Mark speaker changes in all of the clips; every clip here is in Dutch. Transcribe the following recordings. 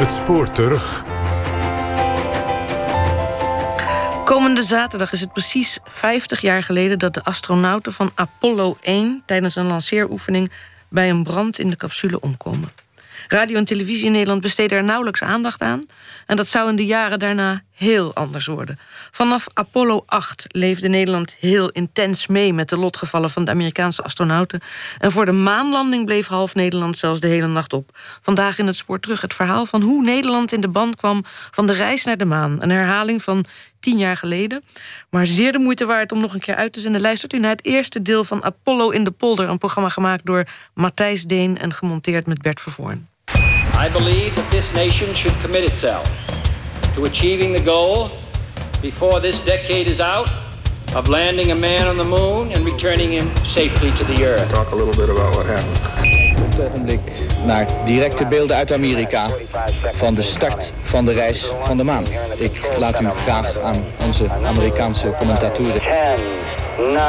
Speaker 1: Het spoor terug.
Speaker 2: Komende zaterdag is het precies 50 jaar geleden dat de astronauten van Apollo 1 tijdens een lanceeroefening bij een brand in de capsule omkomen. Radio en televisie in Nederland besteden er nauwelijks aandacht aan. En dat zou in de jaren daarna heel anders worden. Vanaf Apollo 8 leefde Nederland heel intens mee met de lotgevallen van de Amerikaanse astronauten. En voor de maanlanding bleef half Nederland zelfs de hele nacht op. Vandaag in het spoor terug het verhaal van hoe Nederland in de band kwam van de reis naar de maan. Een herhaling van tien jaar geleden. Maar zeer de moeite waard om nog een keer uit te zenden. Luistert u naar het eerste deel van Apollo in de Polder, een programma gemaakt door Matthijs Deen en gemonteerd met Bert Vervoorn.
Speaker 3: I believe that this nation should commit itself to achieving the goal before this decade is out of landing a man on the moon and returning him safely to the earth.
Speaker 4: Talk a little bit about what happened.
Speaker 5: Op het ogenblik naar directe beelden uit Amerika van de start van de reis van de maan. Ik laat u graag aan onze Amerikaanse commentatoren.
Speaker 6: 10, 9,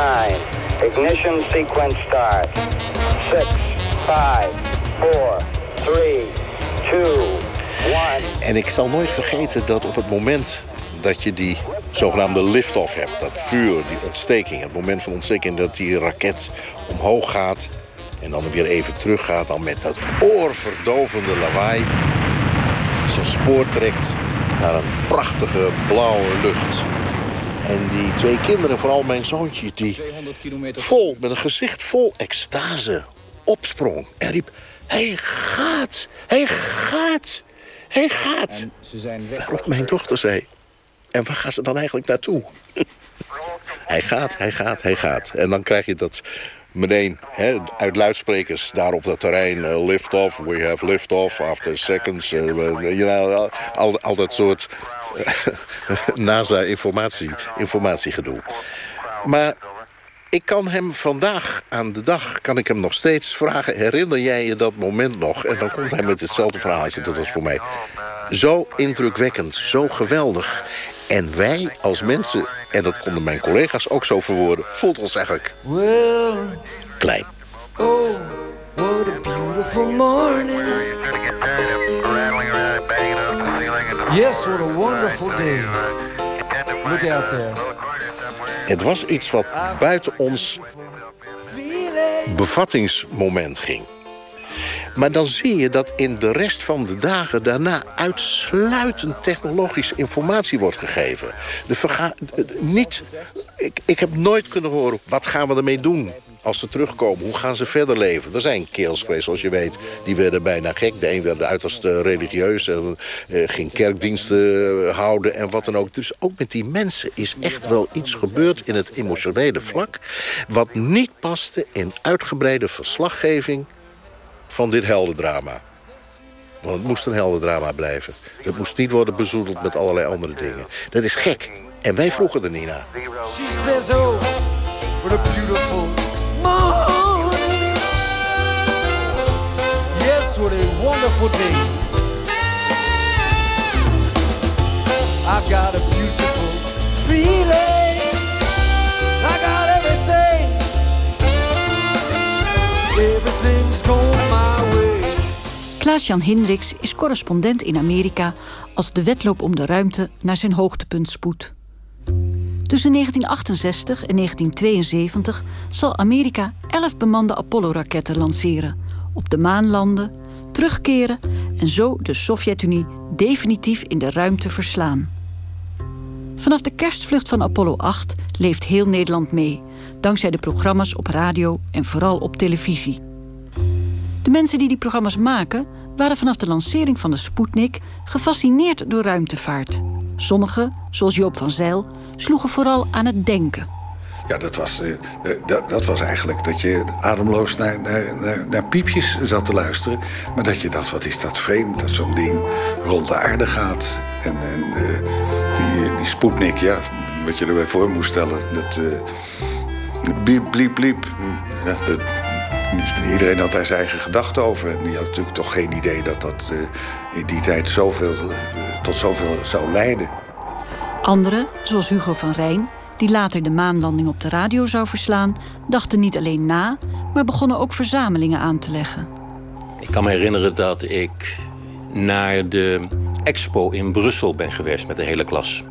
Speaker 6: ignition sequence start. 6, 5, 4, 3, 2, 1.
Speaker 7: En ik zal nooit vergeten dat op het moment dat je die zogenaamde lift-off hebt... dat vuur, die ontsteking, het moment van ontsteking... dat die raket omhoog gaat en dan weer even terug gaat... dan met dat oorverdovende lawaai zijn spoor trekt naar een prachtige blauwe lucht. En die twee kinderen, vooral mijn zoontje... die vol, met een gezicht vol extase opsprong en riep... Hij gaat, hij gaat, hij gaat.
Speaker 5: Ze zijn
Speaker 7: Waarop mijn dochter zei... En waar gaan ze dan eigenlijk naartoe? hij gaat, hij gaat, hij gaat. En dan krijg je dat meteen hè, uit luidsprekers daar op dat terrein... eh, lift off, we have lift off after seconds. eh, you know, al, al dat soort NASA-informatie informatiegedoe. Maar ik kan hem vandaag aan de dag, kan ik hem nog steeds vragen... herinner jij je dat moment nog? En dan komt hij met hetzelfde verhaaltje. Dat was voor mij zo indrukwekkend, zo geweldig. En wij als mensen, en dat konden mijn collega's ook zo verwoorden... voelden ons eigenlijk
Speaker 8: Well,
Speaker 7: klein.
Speaker 8: oh, what a beautiful morning. Yes, what a wonderful day. Look out there.
Speaker 7: Het was iets wat buiten ons bevattingsmoment ging. Maar dan zie je dat in de rest van de dagen daarna uitsluitend technologische informatie wordt gegeven. De niet, ik, ik heb nooit kunnen horen, wat gaan we ermee doen als ze terugkomen? Hoe gaan ze verder leven? Er zijn kerels geweest, zoals je weet, die werden bijna gek. De een werd uiterst religieus en eh, ging kerkdiensten eh, houden en wat dan ook. Dus ook met die mensen is echt wel iets gebeurd in het emotionele vlak... wat niet paste in uitgebreide verslaggeving van dit heldendrama. Want het moest een heldendrama blijven. Het moest niet worden bezoedeld met allerlei andere dingen. Dat is gek. En wij vroegen er niet naar.
Speaker 8: She says, oh, what beautiful wonderful day. I've got a beautiful feeling. I got everything. Everything's going my way.
Speaker 9: Klaas-Jan Hendricks is correspondent in Amerika als de wedloop om de ruimte naar zijn hoogtepunt spoedt. Tussen 1968 en 1972 zal Amerika 11 bemande Apollo-raketten lanceren, op de maan landen, terugkeren en zo de Sovjet-Unie definitief in de ruimte verslaan. Vanaf de kerstvlucht van Apollo 8 leeft heel Nederland mee, dankzij de programma's op radio en vooral op televisie. De mensen die die programma's maken waren vanaf de lancering van de Sputnik gefascineerd door ruimtevaart. Sommigen, zoals Joop van Zijl, sloegen vooral aan het denken.
Speaker 10: Ja, dat was, eh, eh, dat, dat was eigenlijk dat je ademloos naar, naar, naar, piepjes zat te luisteren. Maar dat je dacht, wat is dat vreemd dat zo'n ding rond de aarde gaat. En, en eh, die, die Sputnik, ja, wat je erbij voor moest stellen. Dat uh, bliep, bliep, bliep. Ja, dat, iedereen had daar zijn eigen gedachten over. En die had natuurlijk toch geen idee dat dat in die tijd zoveel, tot zoveel zou leiden.
Speaker 9: Anderen, zoals Hugo van Rijn, die later de maanlanding op de radio zou verslaan, dachten niet alleen na, maar begonnen ook verzamelingen aan te leggen.
Speaker 11: Ik kan me herinneren dat ik
Speaker 1: naar de expo in Brussel ben geweest met de hele klas.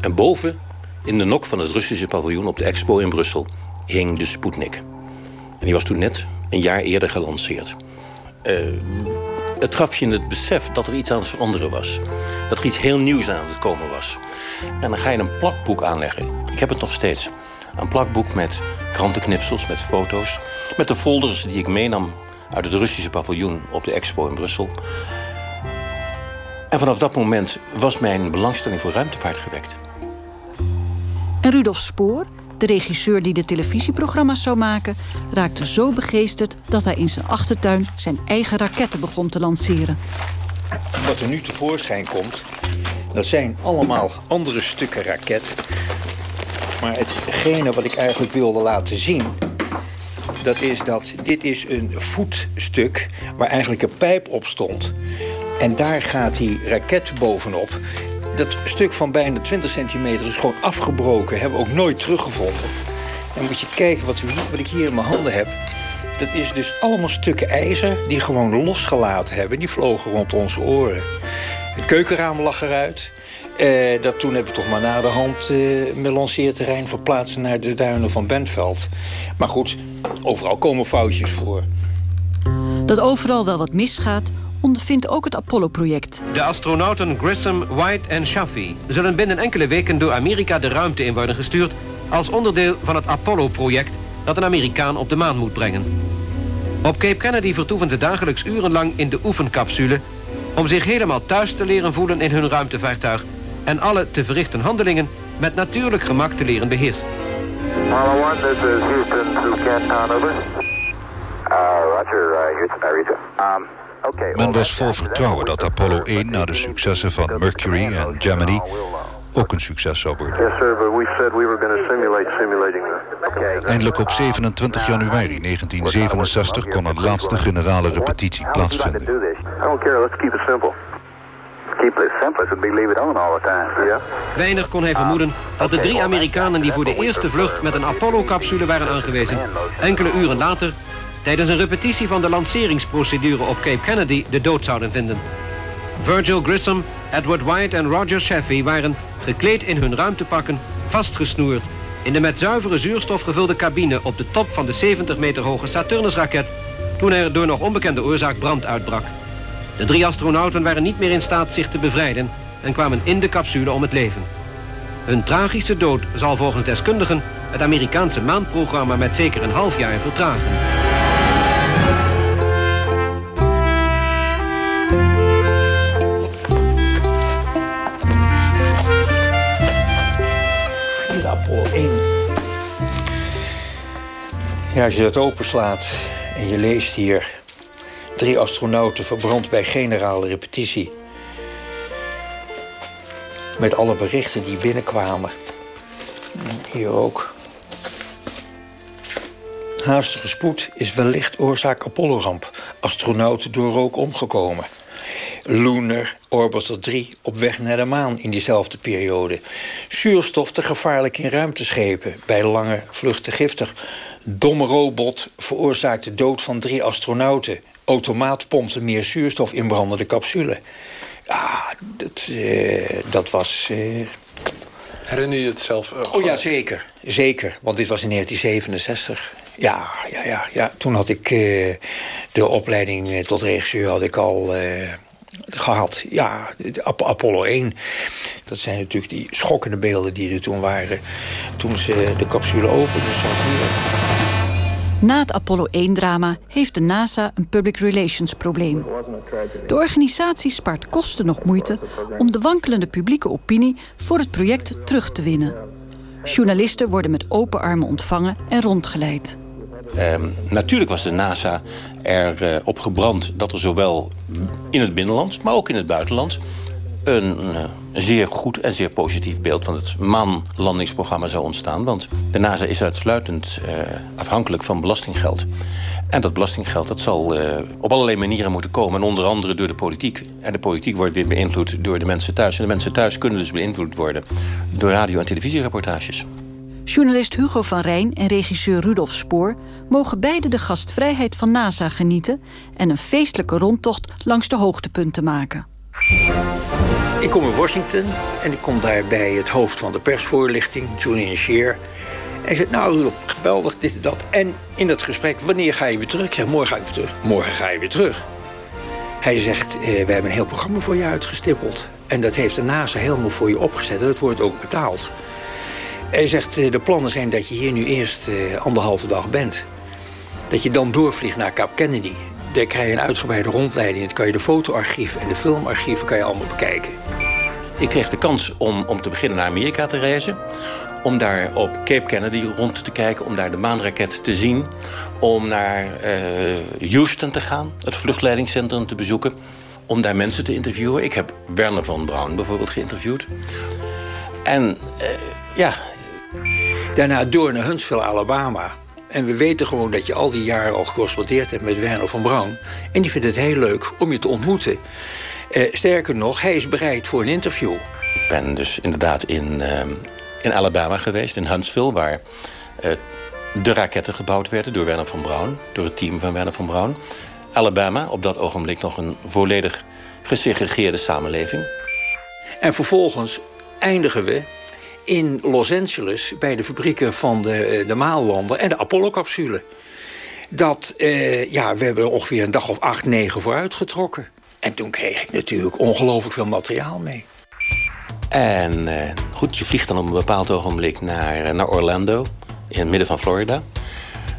Speaker 1: En boven, in de nok van het Russische paviljoen op de expo in Brussel, hing de Sputnik. En die was toen net een jaar eerder gelanceerd. Uh, het gaf je het besef dat er iets aan het veranderen was. Dat er iets heel nieuws aan het komen was. En dan ga je een plakboek aanleggen. Ik heb het nog steeds. Een plakboek met krantenknipsels, met foto's. Met de folders die ik meenam uit het Russische paviljoen op de expo in Brussel. En vanaf dat moment was mijn belangstelling voor ruimtevaart gewekt.
Speaker 9: En Rudolf Spoor, de regisseur die de televisieprogramma's zou maken, raakte zo begeesterd dat hij in zijn achtertuin zijn eigen raketten begon te lanceren.
Speaker 4: Wat er nu tevoorschijn komt, dat zijn allemaal andere stukken raket. Maar hetgene wat ik eigenlijk wilde laten zien, dat is dat dit is een voetstuk waar eigenlijk een pijp op stond. En daar gaat die raket bovenop. Dat stuk van bijna 20 centimeter is gewoon afgebroken. Hebben we ook nooit teruggevonden. En moet je kijken wat, wat ik hier in mijn handen heb. Dat is dus allemaal stukken ijzer die gewoon losgelaten hebben. Die vlogen rond onze oren. Het keukenraam lag eruit. Eh, dat toen heb ik toch maar na de hand uh, mijn lanceerterrein verplaatst naar de duinen van Bentveld. Maar goed, overal komen foutjes voor.
Speaker 9: Dat overal wel wat misgaat, ondervindt ook het Apollo-project.
Speaker 11: De astronauten Grissom, White en Chaffee zullen binnen enkele weken door Amerika de ruimte in worden gestuurd als onderdeel van het Apollo-project dat een Amerikaan op de maan moet brengen. Op Cape Kennedy vertoeven ze dagelijks urenlang in de oefencapsule om zich helemaal thuis te leren voelen in hun ruimtevaartuig en alle te verrichten handelingen met natuurlijk gemak te leren beheersen.
Speaker 12: Apollo 1, this is Houston to Canton, over. Uh, roger, uh, Houston, I read you. Um,
Speaker 13: men was vol vertrouwen dat Apollo 1 na de successen van Mercury en Gemini ook een succes zou worden. Eindelijk op 27 januari 1967 kon een laatste generale repetitie plaatsvinden.
Speaker 11: Weinig kon hij vermoeden dat de drie Amerikanen die voor de eerste vlucht met een Apollo-capsule waren aangewezen, enkele uren later tijdens een repetitie van de lanceringsprocedure op Cape Kennedy de dood zouden vinden. Virgil Grissom, Edward White en Roger Chaffee waren, gekleed in hun ruimtepakken, vastgesnoerd in de met zuivere zuurstof gevulde cabine op de top van de 70 meter hoge Saturnus-raket toen er door nog onbekende oorzaak brand uitbrak. De drie astronauten waren niet meer in staat zich te bevrijden en kwamen in de capsule om het leven. Hun tragische dood zal volgens deskundigen het Amerikaanse maanprogramma met zeker een half jaar vertragen.
Speaker 4: Als je dat openslaat en je leest hier... drie astronauten verbrand bij generale repetitie. Met alle berichten die binnenkwamen. Hier ook. Haastige spoed is wellicht oorzaak Apollo-ramp. Astronauten door rook omgekomen. Lunar Orbiter 3 op weg naar de maan in diezelfde periode. Zuurstof te gevaarlijk in ruimteschepen, bij lange vluchten giftig. Domme robot veroorzaakt de dood van drie astronauten. Automaat pompte meer zuurstof in brandende capsule. Ja, dat, uh, dat was... Uh...
Speaker 14: Herinner je het zelf? Uh,
Speaker 4: oh ja, zeker. Zeker, want dit was in 1967. Ja, ja, ja, ja. toen had ik de opleiding tot regisseur had ik al gehad. Ja, Apollo 1. Dat zijn natuurlijk die schokkende beelden die er toen waren. Toen ze de capsule openden, zoals hier.
Speaker 9: Na het Apollo 1-drama heeft de NASA een public relations probleem. De organisatie spaart kosten nog moeite om de wankelende publieke opinie voor het project terug te winnen. Journalisten worden met open armen ontvangen en rondgeleid.
Speaker 1: Ehm, natuurlijk was de NASA erop uh, op gebrand dat er zowel in het binnenland, maar ook in het buitenland een, eh, zeer goed en zeer positief beeld van het maanlandingsprogramma zou ontstaan. Want de NASA is uitsluitend uh, afhankelijk van belastinggeld. En dat belastinggeld dat zal uh, op allerlei manieren moeten komen. En onder andere door de politiek. En de politiek wordt weer beïnvloed door de mensen thuis. En de mensen thuis kunnen dus beïnvloed worden door radio- en televisiereportages.
Speaker 9: Journalist Hugo van Rijn en regisseur Rudolf Spoor mogen beide de gastvrijheid van NASA genieten en een feestelijke rondtocht langs de hoogtepunten maken.
Speaker 4: Ik kom in Washington en ik kom daar bij het hoofd van de persvoorlichting, Julian Scheer. En hij zegt, nou Rudolf, geweldig, dit en dat. En in dat gesprek, wanneer ga je weer terug? Ik zeg, morgen ga ik weer terug. Morgen ga je weer terug. Hij zegt, eh, we hebben een heel programma voor je uitgestippeld. En dat heeft de NASA helemaal voor je opgezet en dat wordt ook betaald. Hij zegt, eh, de plannen zijn dat je hier nu eerst eh, anderhalve dag bent. Dat je dan doorvliegt naar Cape Kennedy. Daar krijg je een uitgebreide rondleiding. Dan kan je de fotoarchieven en de filmarchieven kan je allemaal bekijken.
Speaker 1: Ik kreeg de kans om, om te beginnen naar Amerika te reizen. Om daar op Cape Kennedy rond te kijken, om daar de maanraket te zien. Om naar uh, Houston te gaan, het vluchtleidingscentrum te bezoeken. Om daar mensen te interviewen. Ik heb Werner van Braun bijvoorbeeld geïnterviewd. En uh, ja.
Speaker 4: Daarna door naar Huntsville, Alabama. En we weten gewoon dat je al die jaren al gecorrespondeerd hebt met Werner van Braun. En die vindt het heel leuk om je te ontmoeten. Uh, sterker nog, hij is bereid voor een interview.
Speaker 1: Ik ben dus inderdaad in, uh, in Alabama geweest, in Huntsville, waar uh, de raketten gebouwd werden door Werner van Braun, door het team van Werner van Braun. Alabama, op dat ogenblik nog een volledig gesegregeerde samenleving.
Speaker 4: En vervolgens eindigen we in Los Angeles bij de fabrieken van de, de maanlander en de Apollo-capsule. Dat, uh, ja, we hebben er ongeveer een dag of acht, negen voor uitgetrokken. En toen kreeg ik natuurlijk ongelooflijk veel materiaal mee.
Speaker 1: En uh, goed, je vliegt dan op een bepaald ogenblik naar, naar Orlando, in het midden van Florida.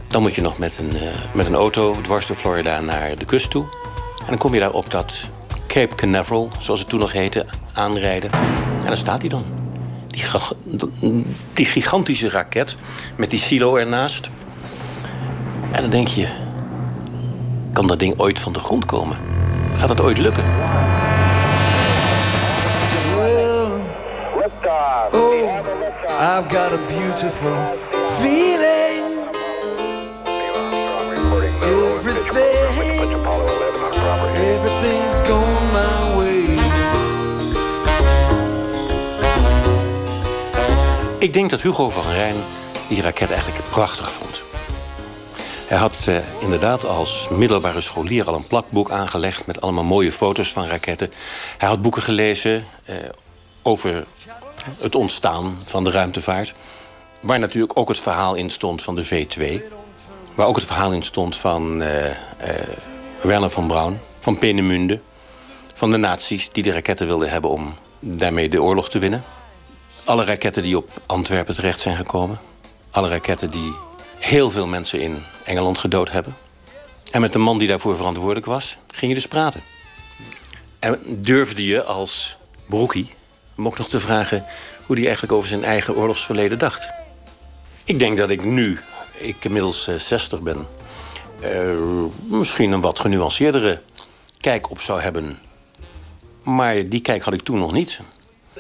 Speaker 1: Dan moet je nog met een, met een auto dwars door Florida naar de kust toe. En dan kom je daar op dat Cape Canaveral, zoals het toen nog heette, aanrijden. En daar staat hij dan. Die, die gigantische raket met die silo ernaast. En dan denk je, kan dat ding ooit van de grond komen? Gaat het ooit lukken?
Speaker 8: Oh, I've got a beautiful feeling.
Speaker 1: Ik denk dat Hugo van Rijn die raket eigenlijk prachtig vond. Hij had uh, inderdaad als middelbare scholier al een plakboek aangelegd met allemaal mooie foto's van raketten. Hij had boeken gelezen uh, over het ontstaan van de ruimtevaart. Waar natuurlijk ook het verhaal in stond van de V2. Waar ook het verhaal in stond van uh, Werner van Braun, van Peenemünde. Van de nazi's die de raketten wilden hebben om daarmee de oorlog te winnen. Alle raketten die op Antwerpen terecht zijn gekomen. Alle raketten die heel veel mensen in Engeland gedood hebben. En met de man die daarvoor verantwoordelijk was, ging je dus praten. En durfde je als broekie om ook nog te vragen hoe hij eigenlijk over zijn eigen oorlogsverleden dacht. Ik denk dat ik nu, ik inmiddels uh, 60 ben, uh, misschien een wat genuanceerdere kijk op zou hebben. Maar die kijk had ik toen nog niet.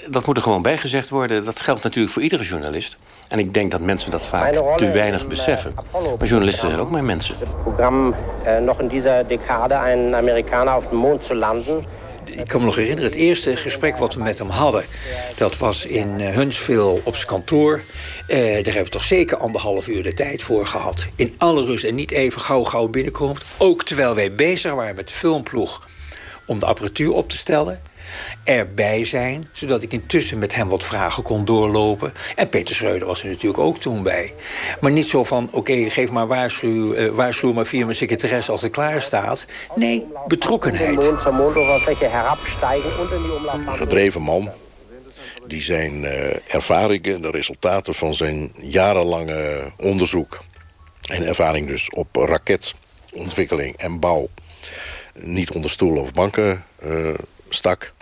Speaker 1: Dat moet er gewoon bijgezegd worden. Dat geldt natuurlijk voor iedere journalist. En ik denk dat mensen dat vaak te weinig beseffen. Maar journalisten zijn ook maar mensen.
Speaker 15: Het programma uh, nog in deze decade een Amerikaner op de maan te landen.
Speaker 4: Ik kan me nog herinneren, het eerste gesprek wat we met hem hadden... dat was in Huntsville op zijn kantoor. Uh, daar hebben we toch zeker anderhalf uur de tijd voor gehad. In alle rust en niet even gauw gauw binnenkomt. Ook terwijl wij bezig waren met de filmploeg om de apparatuur op te stellen erbij zijn, zodat ik intussen met hem wat vragen kon doorlopen. En Peter Schreuder was er natuurlijk ook toen bij. Maar niet zo van, oké, geef maar waarschuw, uh, waarschuw maar via mijn secretaresse als het klaar staat. Nee, betrokkenheid.
Speaker 7: Een gedreven man die zijn uh, ervaringen en de resultaten van zijn jarenlange onderzoek... en ervaring dus op raketontwikkeling en bouw... niet onder stoelen of banken uh, stak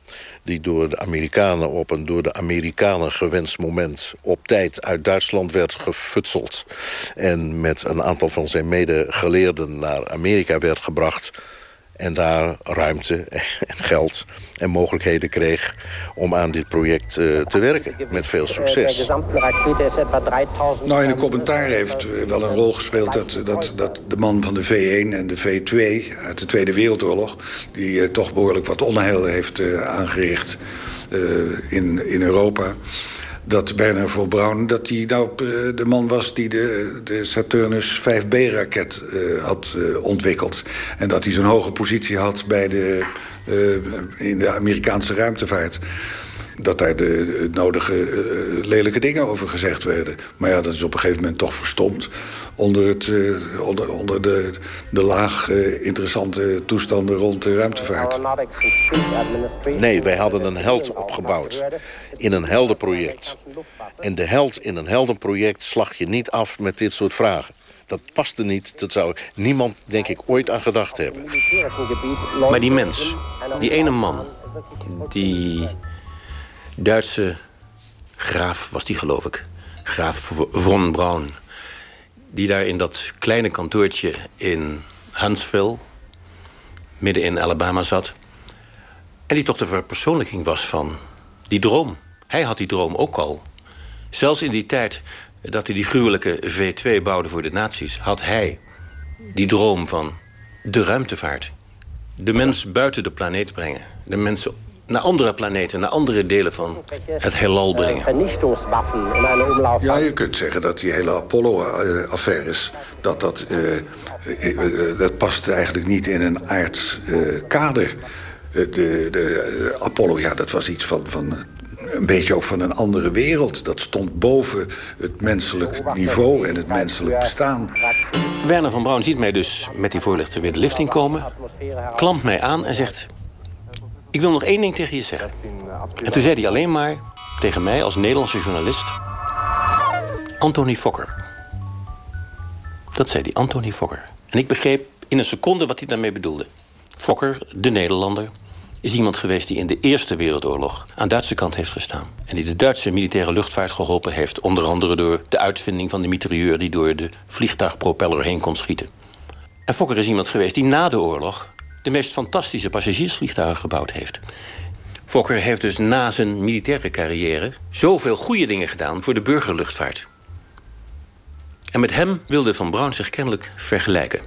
Speaker 7: die door de Amerikanen op een door de Amerikanen gewenst moment... op tijd uit Duitsland werd gefutseld... en met een aantal van zijn medegeleerden naar Amerika werd gebracht... en daar ruimte en geld en mogelijkheden kreeg om aan dit project uh, te werken. Met veel succes.
Speaker 10: Nou, in de commentaar heeft wel een rol gespeeld... dat, dat, dat de man van de V1 en de V2 uit de Tweede Wereldoorlog... die uh, toch behoorlijk wat onheil heeft uh, aangericht in, in Europa dat Werner von Braun dat hij nou de man was die de, de Saturnus 5B-raket had ontwikkeld. En dat hij zo'n hoge positie had bij de, in de Amerikaanse ruimtevaart dat daar de, nodige lelijke dingen over gezegd werden. Maar ja, dat is op een gegeven moment toch verstomd onder, het, uh, onder, onder de, de laag uh, interessante toestanden rond de ruimtevaart.
Speaker 7: Nee, wij hadden een held opgebouwd in een heldenproject. En de held in een heldenproject slag je niet af met dit soort vragen. Dat paste niet, dat zou niemand, denk ik, ooit aan gedacht hebben.
Speaker 1: Maar die mens, die ene man, die Duitse graaf was die, geloof ik. Graaf von Braun die daar in dat kleine kantoortje in Huntsville, midden in Alabama zat. En die toch de verpersoonlijking was van die droom. Hij had die droom ook al. Zelfs in die tijd dat hij die gruwelijke V2 bouwde voor de nazi's, had hij die droom van de ruimtevaart. De mens buiten de planeet brengen. De mensen naar andere planeten, naar andere delen van het heelal brengen.
Speaker 10: Ja, je kunt zeggen dat die hele Apollo-affaires... dat dat, uh, dat past eigenlijk niet in een aards kader. De, de Apollo, ja, dat was iets van, van een beetje ook van een andere wereld. Dat stond boven het menselijk niveau en het menselijk bestaan.
Speaker 1: Werner van Braun ziet mij dus met die voorlichter weer de lift inkomen... klampt mij aan en zegt... Ik wil nog één ding tegen je zeggen. En toen zei hij alleen maar tegen mij als Nederlandse journalist... Anthony Fokker. Dat zei hij, Anthony Fokker. En ik begreep in een seconde wat hij daarmee bedoelde. Fokker, de Nederlander, is iemand geweest die in de Eerste Wereldoorlog aan Duitse kant heeft gestaan. En die de Duitse militaire luchtvaart geholpen heeft, onder andere door de uitvinding van de mitrailleur die door de vliegtuigpropeller heen kon schieten. En Fokker is iemand geweest die na de oorlog de meest fantastische passagiersvliegtuigen gebouwd heeft. Fokker heeft dus na zijn militaire carrière zoveel goede dingen gedaan voor de burgerluchtvaart. En met hem wilde Van Braun zich kennelijk vergelijken.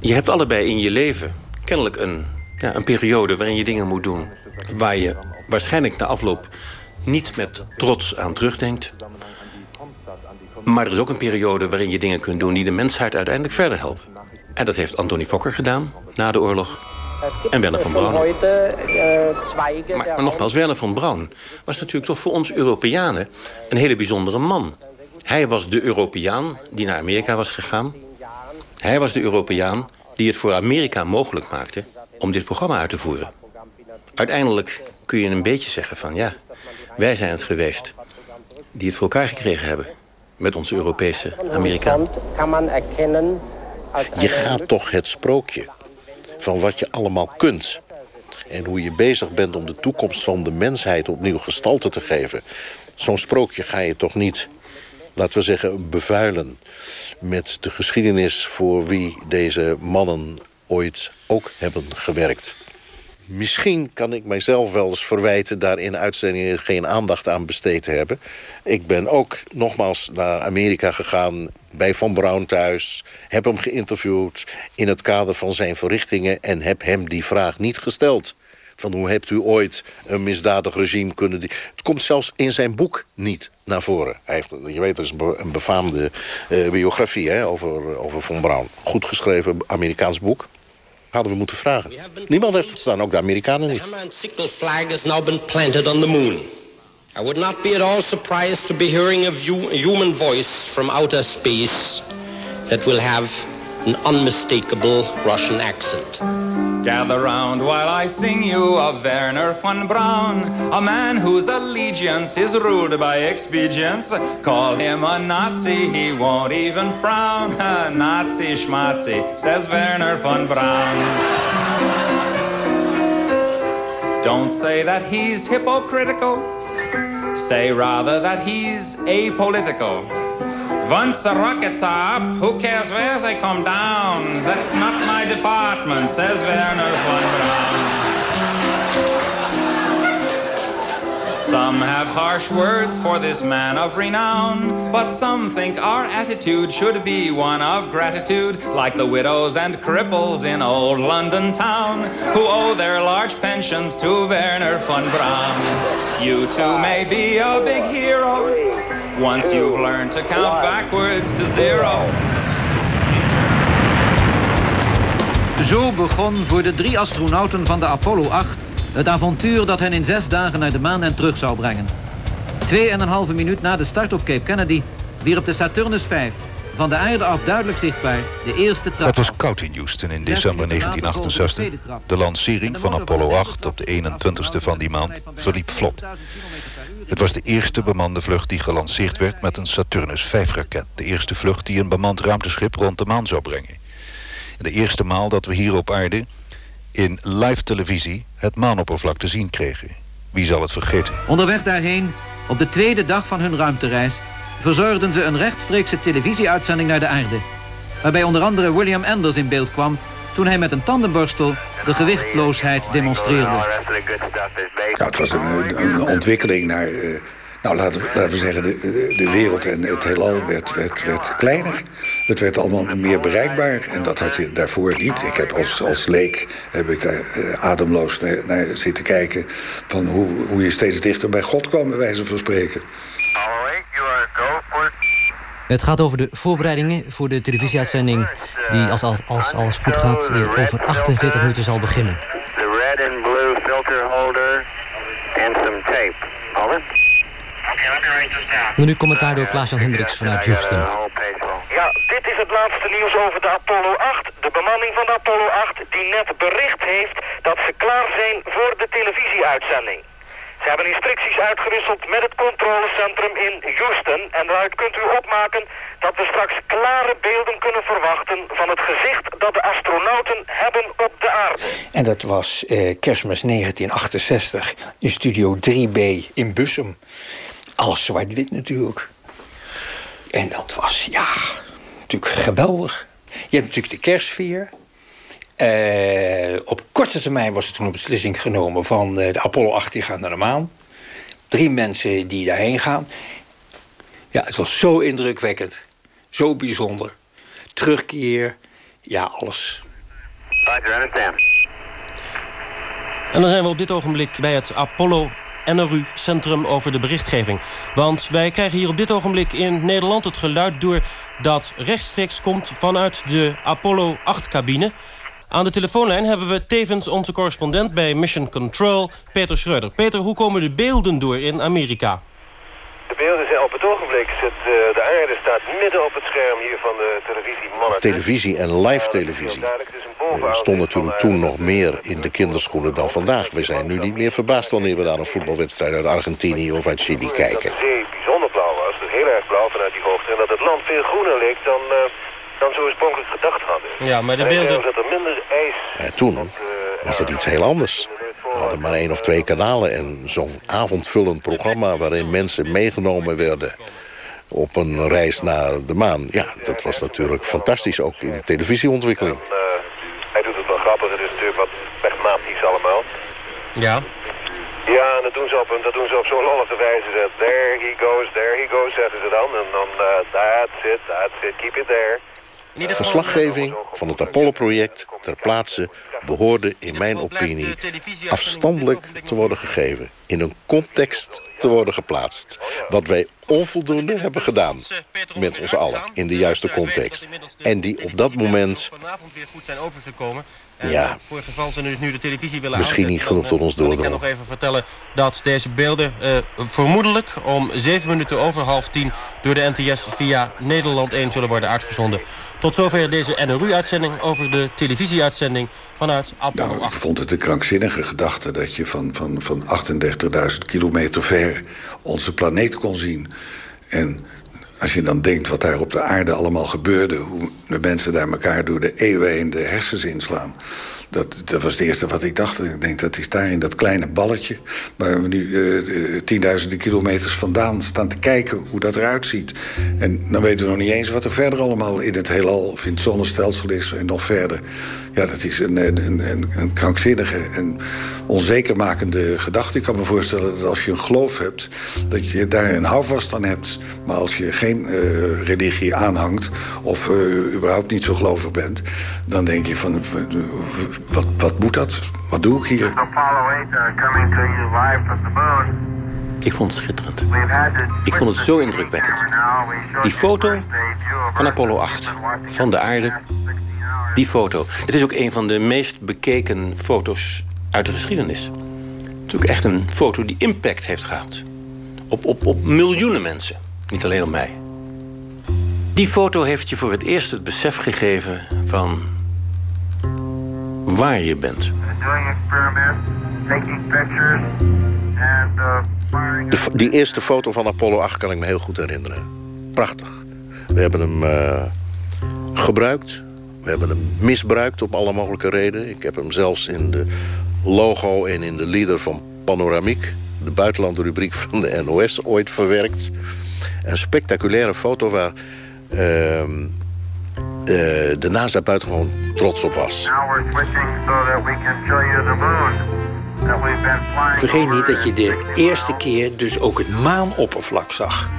Speaker 1: Je hebt allebei in je leven kennelijk een, ja, een periode waarin je dingen moet doen waar je waarschijnlijk na afloop niet met trots aan terugdenkt. Maar er is ook een periode waarin je dingen kunt doen die de mensheid uiteindelijk verder helpen. En dat heeft Anthony Fokker gedaan na de oorlog. En Werner van Braun. Maar, maar nogmaals, Werner van Braun was natuurlijk toch voor ons Europeanen een hele bijzondere man. Hij was de Europeaan die naar Amerika was gegaan. Hij was de Europeaan die het voor Amerika mogelijk maakte om dit programma uit te voeren. Uiteindelijk kun je een beetje zeggen van ja, wij zijn het geweest die het voor elkaar gekregen hebben met onze Europese Amerikaan.
Speaker 7: Je gaat toch het sprookje van wat je allemaal kunt... en hoe je bezig bent om de toekomst van de mensheid opnieuw gestalte te geven... zo'n sprookje ga je toch niet, laten we zeggen, bevuilen... met de geschiedenis voor wie deze mannen ooit ook hebben gewerkt. Misschien kan ik mijzelf wel eens verwijten... daar in uitzendingen geen aandacht aan besteed te hebben. Ik ben ook nogmaals naar Amerika gegaan bij Van Braun thuis. Heb hem geïnterviewd in het kader van zijn verrichtingen... en heb hem die vraag niet gesteld. Van hoe hebt u ooit een misdadig regime kunnen... Het komt zelfs in zijn boek niet naar voren. Hij heeft, je weet, er is een befaamde uh, biografie hè, over, over Von Braun. Goed geschreven Amerikaans boek hadden we moeten vragen. Niemand heeft het gedaan, ook de Amerikanen niet. I would not be at all surprised to be hearing a human voice from outer space that will have an unmistakable Russian accent.
Speaker 16: Gather round while I sing you of Werner von Braun, a man whose allegiance is ruled by expedience. Call him a Nazi, he won't even frown. A Nazi schmatzi, says Werner von Braun. Don't say that he's hypocritical, say rather that he's apolitical. Once the rockets are up, who cares where they come down? That's not my department, says Werner von Braun. Some have harsh words for this man of renown, but some think our attitude should be one of gratitude, like the widows and cripples in old London town, who owe their large pensions to Werner von Braun. You too may be a big hero, once you've learned to count backwards to zero.
Speaker 17: Zo begon voor de drie astronauten van de Apollo 8 het avontuur dat hen in zes dagen naar de maan en terug zou brengen. Twee en een halve minuut na de start op Cape Kennedy wierp de Saturnus 5 van de aarde af duidelijk zichtbaar de eerste trap.
Speaker 13: Het was koud in Houston in december 1968. De lancering van Apollo 8 op de 21ste van die maand verliep vlot. Het was de eerste bemande vlucht die gelanceerd werd met een Saturnus 5-raket. De eerste vlucht die een bemand ruimteschip rond de maan zou brengen. De eerste maal dat we hier op aarde in live televisie het maanoppervlak te zien kregen. Wie zal het vergeten?
Speaker 17: Onderweg daarheen, op de tweede dag van hun ruimtereis... verzorgden ze een rechtstreekse televisieuitzending naar de aarde... waarbij onder andere William Anders in beeld kwam... toen hij met een tandenborstel de gewichtloosheid demonstreerde.
Speaker 10: Ja, het was een, een ontwikkeling naar... Uh, nou, laten we, laten we zeggen, de, de, wereld en het heelal werd, werd, werd kleiner. Het werd allemaal meer bereikbaar en dat had je daarvoor niet. Ik heb als, als leek heb ik daar uh, ademloos naar, naar, zitten kijken... van hoe, hoe je steeds dichter bij God kwam, bij wijze van spreken.
Speaker 18: Het gaat over de voorbereidingen voor de televisieuitzending... die als, als, als alles goed gaat over 48 minuten zal beginnen.
Speaker 12: The red and blue filter holder and some tape. Over.
Speaker 18: En nu commentaar door Klaas-Jan Hendricks vanuit Houston.
Speaker 19: Ja, dit is het laatste nieuws over de Apollo 8. De bemanning van de Apollo 8 die net bericht heeft dat ze klaar zijn voor de televisieuitzending. Ze hebben instructies uitgewisseld met het controlecentrum in Houston. En daaruit kunt u opmaken dat we straks klare beelden kunnen verwachten... van het gezicht dat de astronauten hebben op de aarde.
Speaker 4: En dat was eh, kerstmis 1968 in studio 3B in Bussum. Alles zwart-wit natuurlijk. En dat was, ja, natuurlijk geweldig. Je hebt natuurlijk de kerstsfeer. Uh, op korte termijn was er toen een beslissing genomen van uh, de Apollo 8 die gaat naar de maan. Drie mensen die daarheen gaan. Ja, het was zo indrukwekkend. Zo bijzonder. Terugkeer. Ja, alles.
Speaker 20: En dan zijn we op dit ogenblik bij het Apollo NRU Centrum over de berichtgeving. Want wij krijgen hier op dit ogenblik in Nederland het geluid door... dat rechtstreeks komt vanuit de Apollo 8-cabine. Aan de telefoonlijn hebben we tevens onze correspondent bij Mission Control, Peter Schreuder. Peter, hoe komen de beelden door in Amerika?
Speaker 21: De beelden zijn op het ogenblik, zit, uh, de aarde staat midden op het scherm hier van de televisie.
Speaker 7: Televisie en live televisie uh, stond natuurlijk toen nog meer in de kinderschoenen dan vandaag. We zijn nu niet meer verbaasd wanneer we naar een voetbalwedstrijd uit Argentinië of uit Chili kijken.
Speaker 21: Dat het zeer bijzonder blauw was, dus heel erg blauw vanuit die hoogte. En dat het land veel groener leek dan, uh, dan zo oorspronkelijk gedacht hadden.
Speaker 20: Ja, maar de beelden...
Speaker 21: dat er minder ijs...
Speaker 7: En toen was het iets heel anders. We hadden maar één of twee kanalen en zo'n avondvullend programma... waarin mensen meegenomen werden op een reis naar de maan. Ja, dat was natuurlijk fantastisch, ook in de televisieontwikkeling.
Speaker 21: En, uh, hij doet het wel grappig, het is natuurlijk wat pragmatisch allemaal.
Speaker 20: Ja.
Speaker 21: Ja, en dat doen ze op, dat doen ze op zo'n lollige wijze. There he goes, there he goes, zeggen ze dan. En dan, uh, that's it, that's it, keep it there.
Speaker 7: De verslaggeving van het Apollo-project ter plaatse behoorde in mijn opinie afstandelijk te worden gegeven. In een context te worden geplaatst. Wat wij onvoldoende hebben gedaan. Met ons allen. In de juiste context. En die op dat moment... Ja,
Speaker 20: voor het geval ze nu de televisie willen
Speaker 7: misschien niet genoeg tot ons doordrongen.
Speaker 20: Ik kan nog even vertellen dat deze beelden uh, vermoedelijk om 7 minuten over half 10 door de NTS via Nederland 1 zullen worden uitgezonden. Tot zover deze NRU-uitzending over de televisieuitzending vanuit Apollo
Speaker 10: nou, Ik vond het een krankzinnige gedachte dat je van, van, van 38.000 kilometer ver onze planeet kon zien. En als je dan denkt wat daar op de aarde allemaal gebeurde... hoe de mensen daar elkaar door de eeuwen in de hersens inslaan... Dat, dat was het eerste wat ik dacht. Ik denk, dat is daar in dat kleine balletje... waar we nu uh, tienduizenden kilometers vandaan staan te kijken... hoe dat eruit ziet. En dan weten we nog niet eens wat er verder allemaal in het heelal... of in het zonnestelsel is en nog verder. Ja, dat is een, een, een, een krankzinnige en onzekermakende gedachte. Ik kan me voorstellen dat als je een geloof hebt... dat je daar een houvast aan hebt. Maar als je geen uh, religie aanhangt... of überhaupt niet zo gelovig bent... dan denk je van, wat, wat moet dat? Wat doe ik hier?
Speaker 1: Ik vond het schitterend. Ik vond het zo indrukwekkend. Die foto van Apollo 8, van de aarde... Die foto. Het is ook een van de meest bekeken foto's uit de geschiedenis. Het is ook echt een foto die impact heeft gehad. Op, op, op miljoenen mensen. Niet alleen op mij. Die foto heeft je voor het eerst het besef gegeven van waar je bent.
Speaker 7: De, die eerste foto van Apollo 8 kan ik me heel goed herinneren. Prachtig. We hebben hem uh, gebruikt. We hebben hem misbruikt op alle mogelijke redenen. Ik heb hem zelfs in de logo en in de leader van Panoramiek... de buitenlandrubriek van de NOS, ooit verwerkt. Een spectaculaire foto waar uh, de NASA buitengewoon trots op was.
Speaker 4: Vergeet niet dat je de eerste keer dus ook het maanoppervlak zag.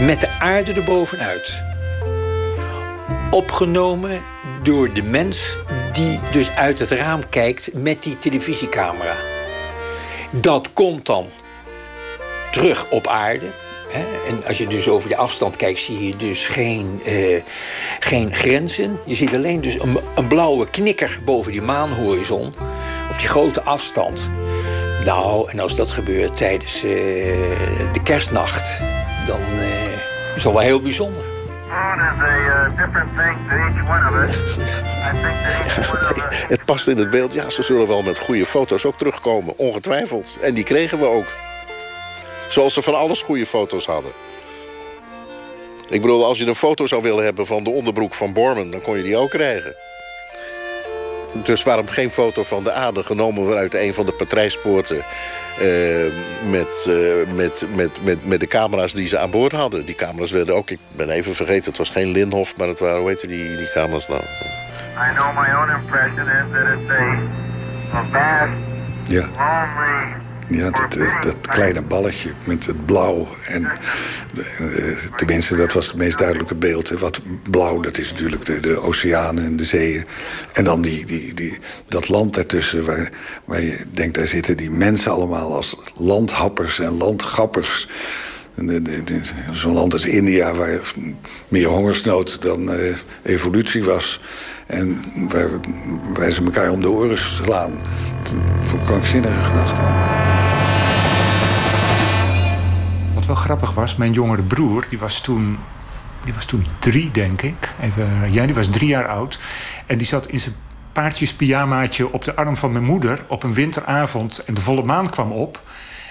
Speaker 4: Met de aarde erbovenuit. Opgenomen door de mens die dus uit het raam kijkt met die televisiecamera. Dat komt dan terug op aarde. En als je dus over de afstand kijkt, zie je dus geen, uh, geen grenzen. Je ziet alleen dus een, een blauwe knikker boven die maanhorizon. Op die grote afstand. Nou, en als dat gebeurt tijdens uh, de kerstnacht, dan uh, is dat wel heel bijzonder.
Speaker 7: Het past in het beeld. Ja, ze zullen wel met goede foto's ook terugkomen. Ongetwijfeld. En die kregen we ook. Zoals ze van alles goede foto's hadden. Ik bedoel, als je een foto zou willen hebben van de onderbroek van Borman... dan kon je die ook krijgen. Dus waarom geen foto van de aarde genomen vanuit een van de patrijspoorten... Uh, met, uh, met, met, met, met de camera's die ze aan boord hadden. Die camera's werden ook, ik ben even vergeten, het was geen Linhof... maar het waren, hoe heette die, die camera's nou? I know my own impression is that it's a,
Speaker 10: a vast, ja. lonely... Ja, dat, dat, kleine balletje met het blauw. En, uh, tenminste, dat was het meest duidelijke beeld. Wat blauw, dat is natuurlijk de, de oceanen en de zeeën. En dan die, die, die, dat land daartussen, waar, waar je denkt, daar zitten die mensen allemaal als landhappers en landgappers. Zo'n land als India, waar meer hongersnood dan uh, evolutie was. En waar, waar ze elkaar om de oren slaan. Voor krankzinnige gedachten.
Speaker 22: Wel grappig was, mijn jongere broer, die was toen, die was toen drie, denk ik. Even, ja, die was drie jaar oud. En die zat in zijn paardjespyjamaatje op de arm van mijn moeder op een winteravond. En de volle maan kwam op.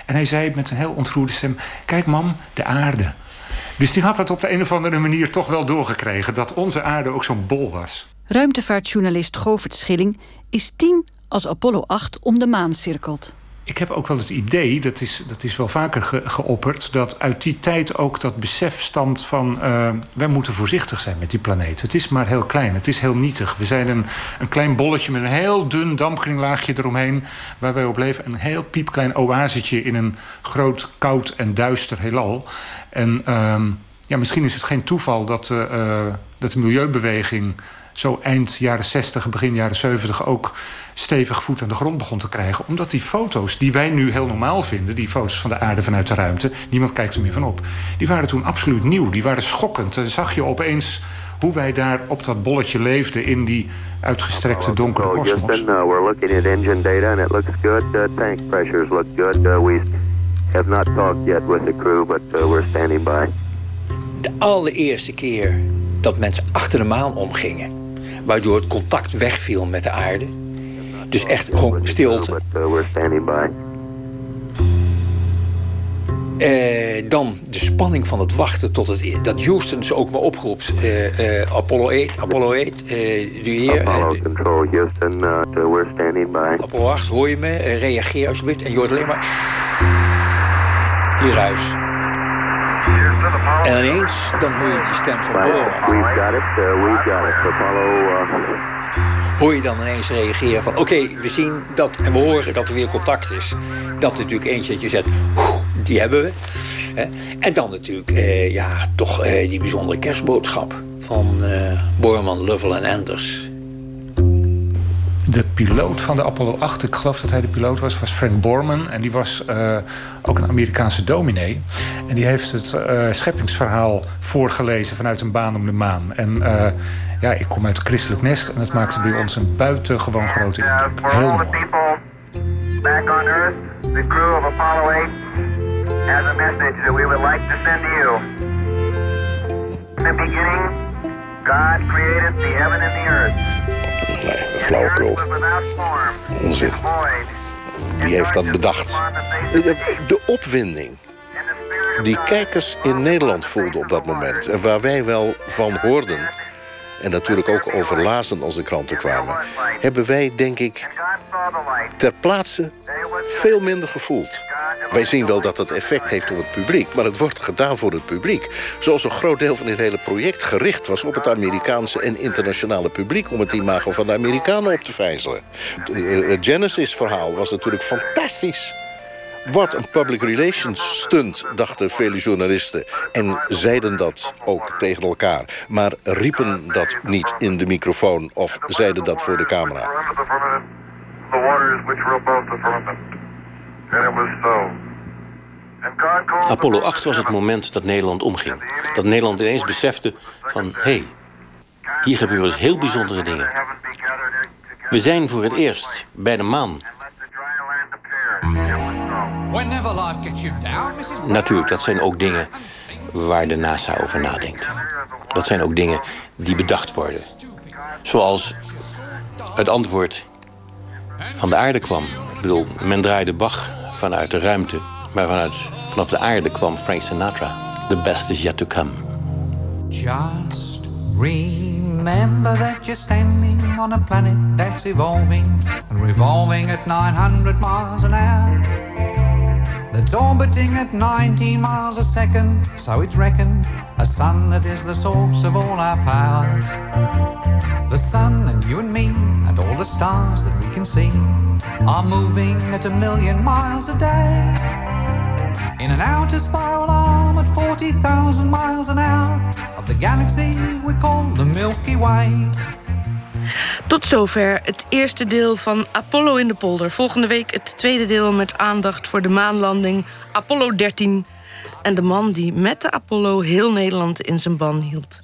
Speaker 22: En hij zei met een heel ontroerde stem: Kijk, mam, de aarde. Dus die had dat op de een of andere manier toch wel doorgekregen dat onze aarde ook zo'n bol was.
Speaker 9: Ruimtevaartjournalist Govert Schilling is tien als Apollo 8 om de maan cirkelt.
Speaker 22: Ik heb ook wel het idee, dat is, dat is wel vaker ge, geopperd... dat uit die tijd ook dat besef stamt van... Uh, wij moeten voorzichtig zijn met die planeet. Het is maar heel klein, het is heel nietig. We zijn een, een klein bolletje met een heel dun dampkringlaagje eromheen... waar wij op leven. Een heel piepklein oasetje in een groot, koud en duister heelal. En uh, ja, misschien is het geen toeval dat, uh, dat de milieubeweging zo eind jaren 60, begin jaren 70 ook stevig voet aan de grond begon te krijgen. Omdat die foto's, die wij nu heel normaal vinden... die foto's van de aarde vanuit de ruimte, niemand kijkt er meer van op... die waren toen absoluut nieuw, die waren schokkend. En zag je opeens hoe wij daar op dat bolletje leefden... in die uitgestrekte donkere kosmos.
Speaker 21: Houston, we're looking at engine data and it looks good. Tank pressures look good. We have not talked yet with the crew, but uh, we're standing by.
Speaker 4: De allereerste keer dat mensen achter de maan omgingen waardoor het contact wegviel met de aarde. Dus echt gewoon stilte. Eh, dan de spanning van het wachten tot het, dat Houston ze ook maar oproept. Eh, eh, Apollo 8, Apollo 8, uh, de heer.
Speaker 21: Apollo Control, Houston, uh, we're standing by.
Speaker 4: Apollo 8, hoor je me? reageer alsjeblieft. En je hoort alleen maar... Die ruis. En ineens, dan hoor je die stem van Borman.
Speaker 21: We've got it, uh, we've got it. Apollo...
Speaker 4: Hoor je dan ineens reageren van... oké, we zien dat en we horen dat er weer contact is. Dat is natuurlijk eentje dat je zegt... die hebben we. En dan natuurlijk, eh, ja, toch eh, die bijzondere kerstboodschap... van eh, Borman, Lovell en Anders
Speaker 22: de piloot van de Apollo 8, ik geloof dat hij de piloot was, was Frank Borman. En die was uh, ook een Amerikaanse dominee. En die heeft het uh, scheppingsverhaal voorgelezen vanuit een baan om de maan. En uh, ja, ik kom uit een christelijk nest en het maakte bij ons een buitengewoon grote indruk. Heel mooi.
Speaker 21: Back on Earth, the crew of Apollo 8 has a message that we would like to send to you. In the beginning, God created the heaven and the earth.
Speaker 7: Nee, flauwekul. Onzin. Wie heeft dat bedacht? De opwinding die kijkers in Nederland voelden op dat moment... en waar wij wel van hoorden... en natuurlijk ook over lazen als de kranten kwamen... hebben wij, denk ik, ter plaatse veel minder gevoeld. Wij zien wel dat het effect heeft op het publiek, maar het wordt gedaan voor het publiek. Zoals een groot deel van dit hele project gericht was op het Amerikaanse en internationale publiek... om het imago van de Amerikanen op te vijzelen. Het Genesis-verhaal was natuurlijk fantastisch. Wat een public relations stunt, dachten vele journalisten. En zeiden dat ook tegen elkaar. Maar riepen dat niet in de microfoon of zeiden dat voor de camera.
Speaker 1: Apollo 8 was het moment dat Nederland omging. Dat Nederland ineens besefte van... hé, hey, hier gebeuren heel bijzondere dingen. We zijn voor het eerst bij de maan. Natuurlijk, dat zijn ook dingen waar de NASA over nadenkt. Dat zijn ook dingen die bedacht worden. Zoals het antwoord van de aarde kwam. Bedoel, men draaide Bach vanuit de ruimte, maar vanuit, vanaf de aarde kwam Frank Sinatra. The best is yet to come.
Speaker 23: Just remember that you're standing on a planet that's evolving and revolving at 900 miles an hour. That's orbiting at 19 miles a second, so it's reckoned a sun that is the source of all our power. The sun and you and me and all the stars that we can see are moving at a million miles a day. In an outer spiral arm at 40,000 miles an hour of the galaxy we call the Milky Way.
Speaker 24: Tot zover het eerste deel van Apollo in de polder. Volgende week het tweede deel met aandacht voor de maanlanding Apollo 13... en de man die met de Apollo heel Nederland in zijn ban hield.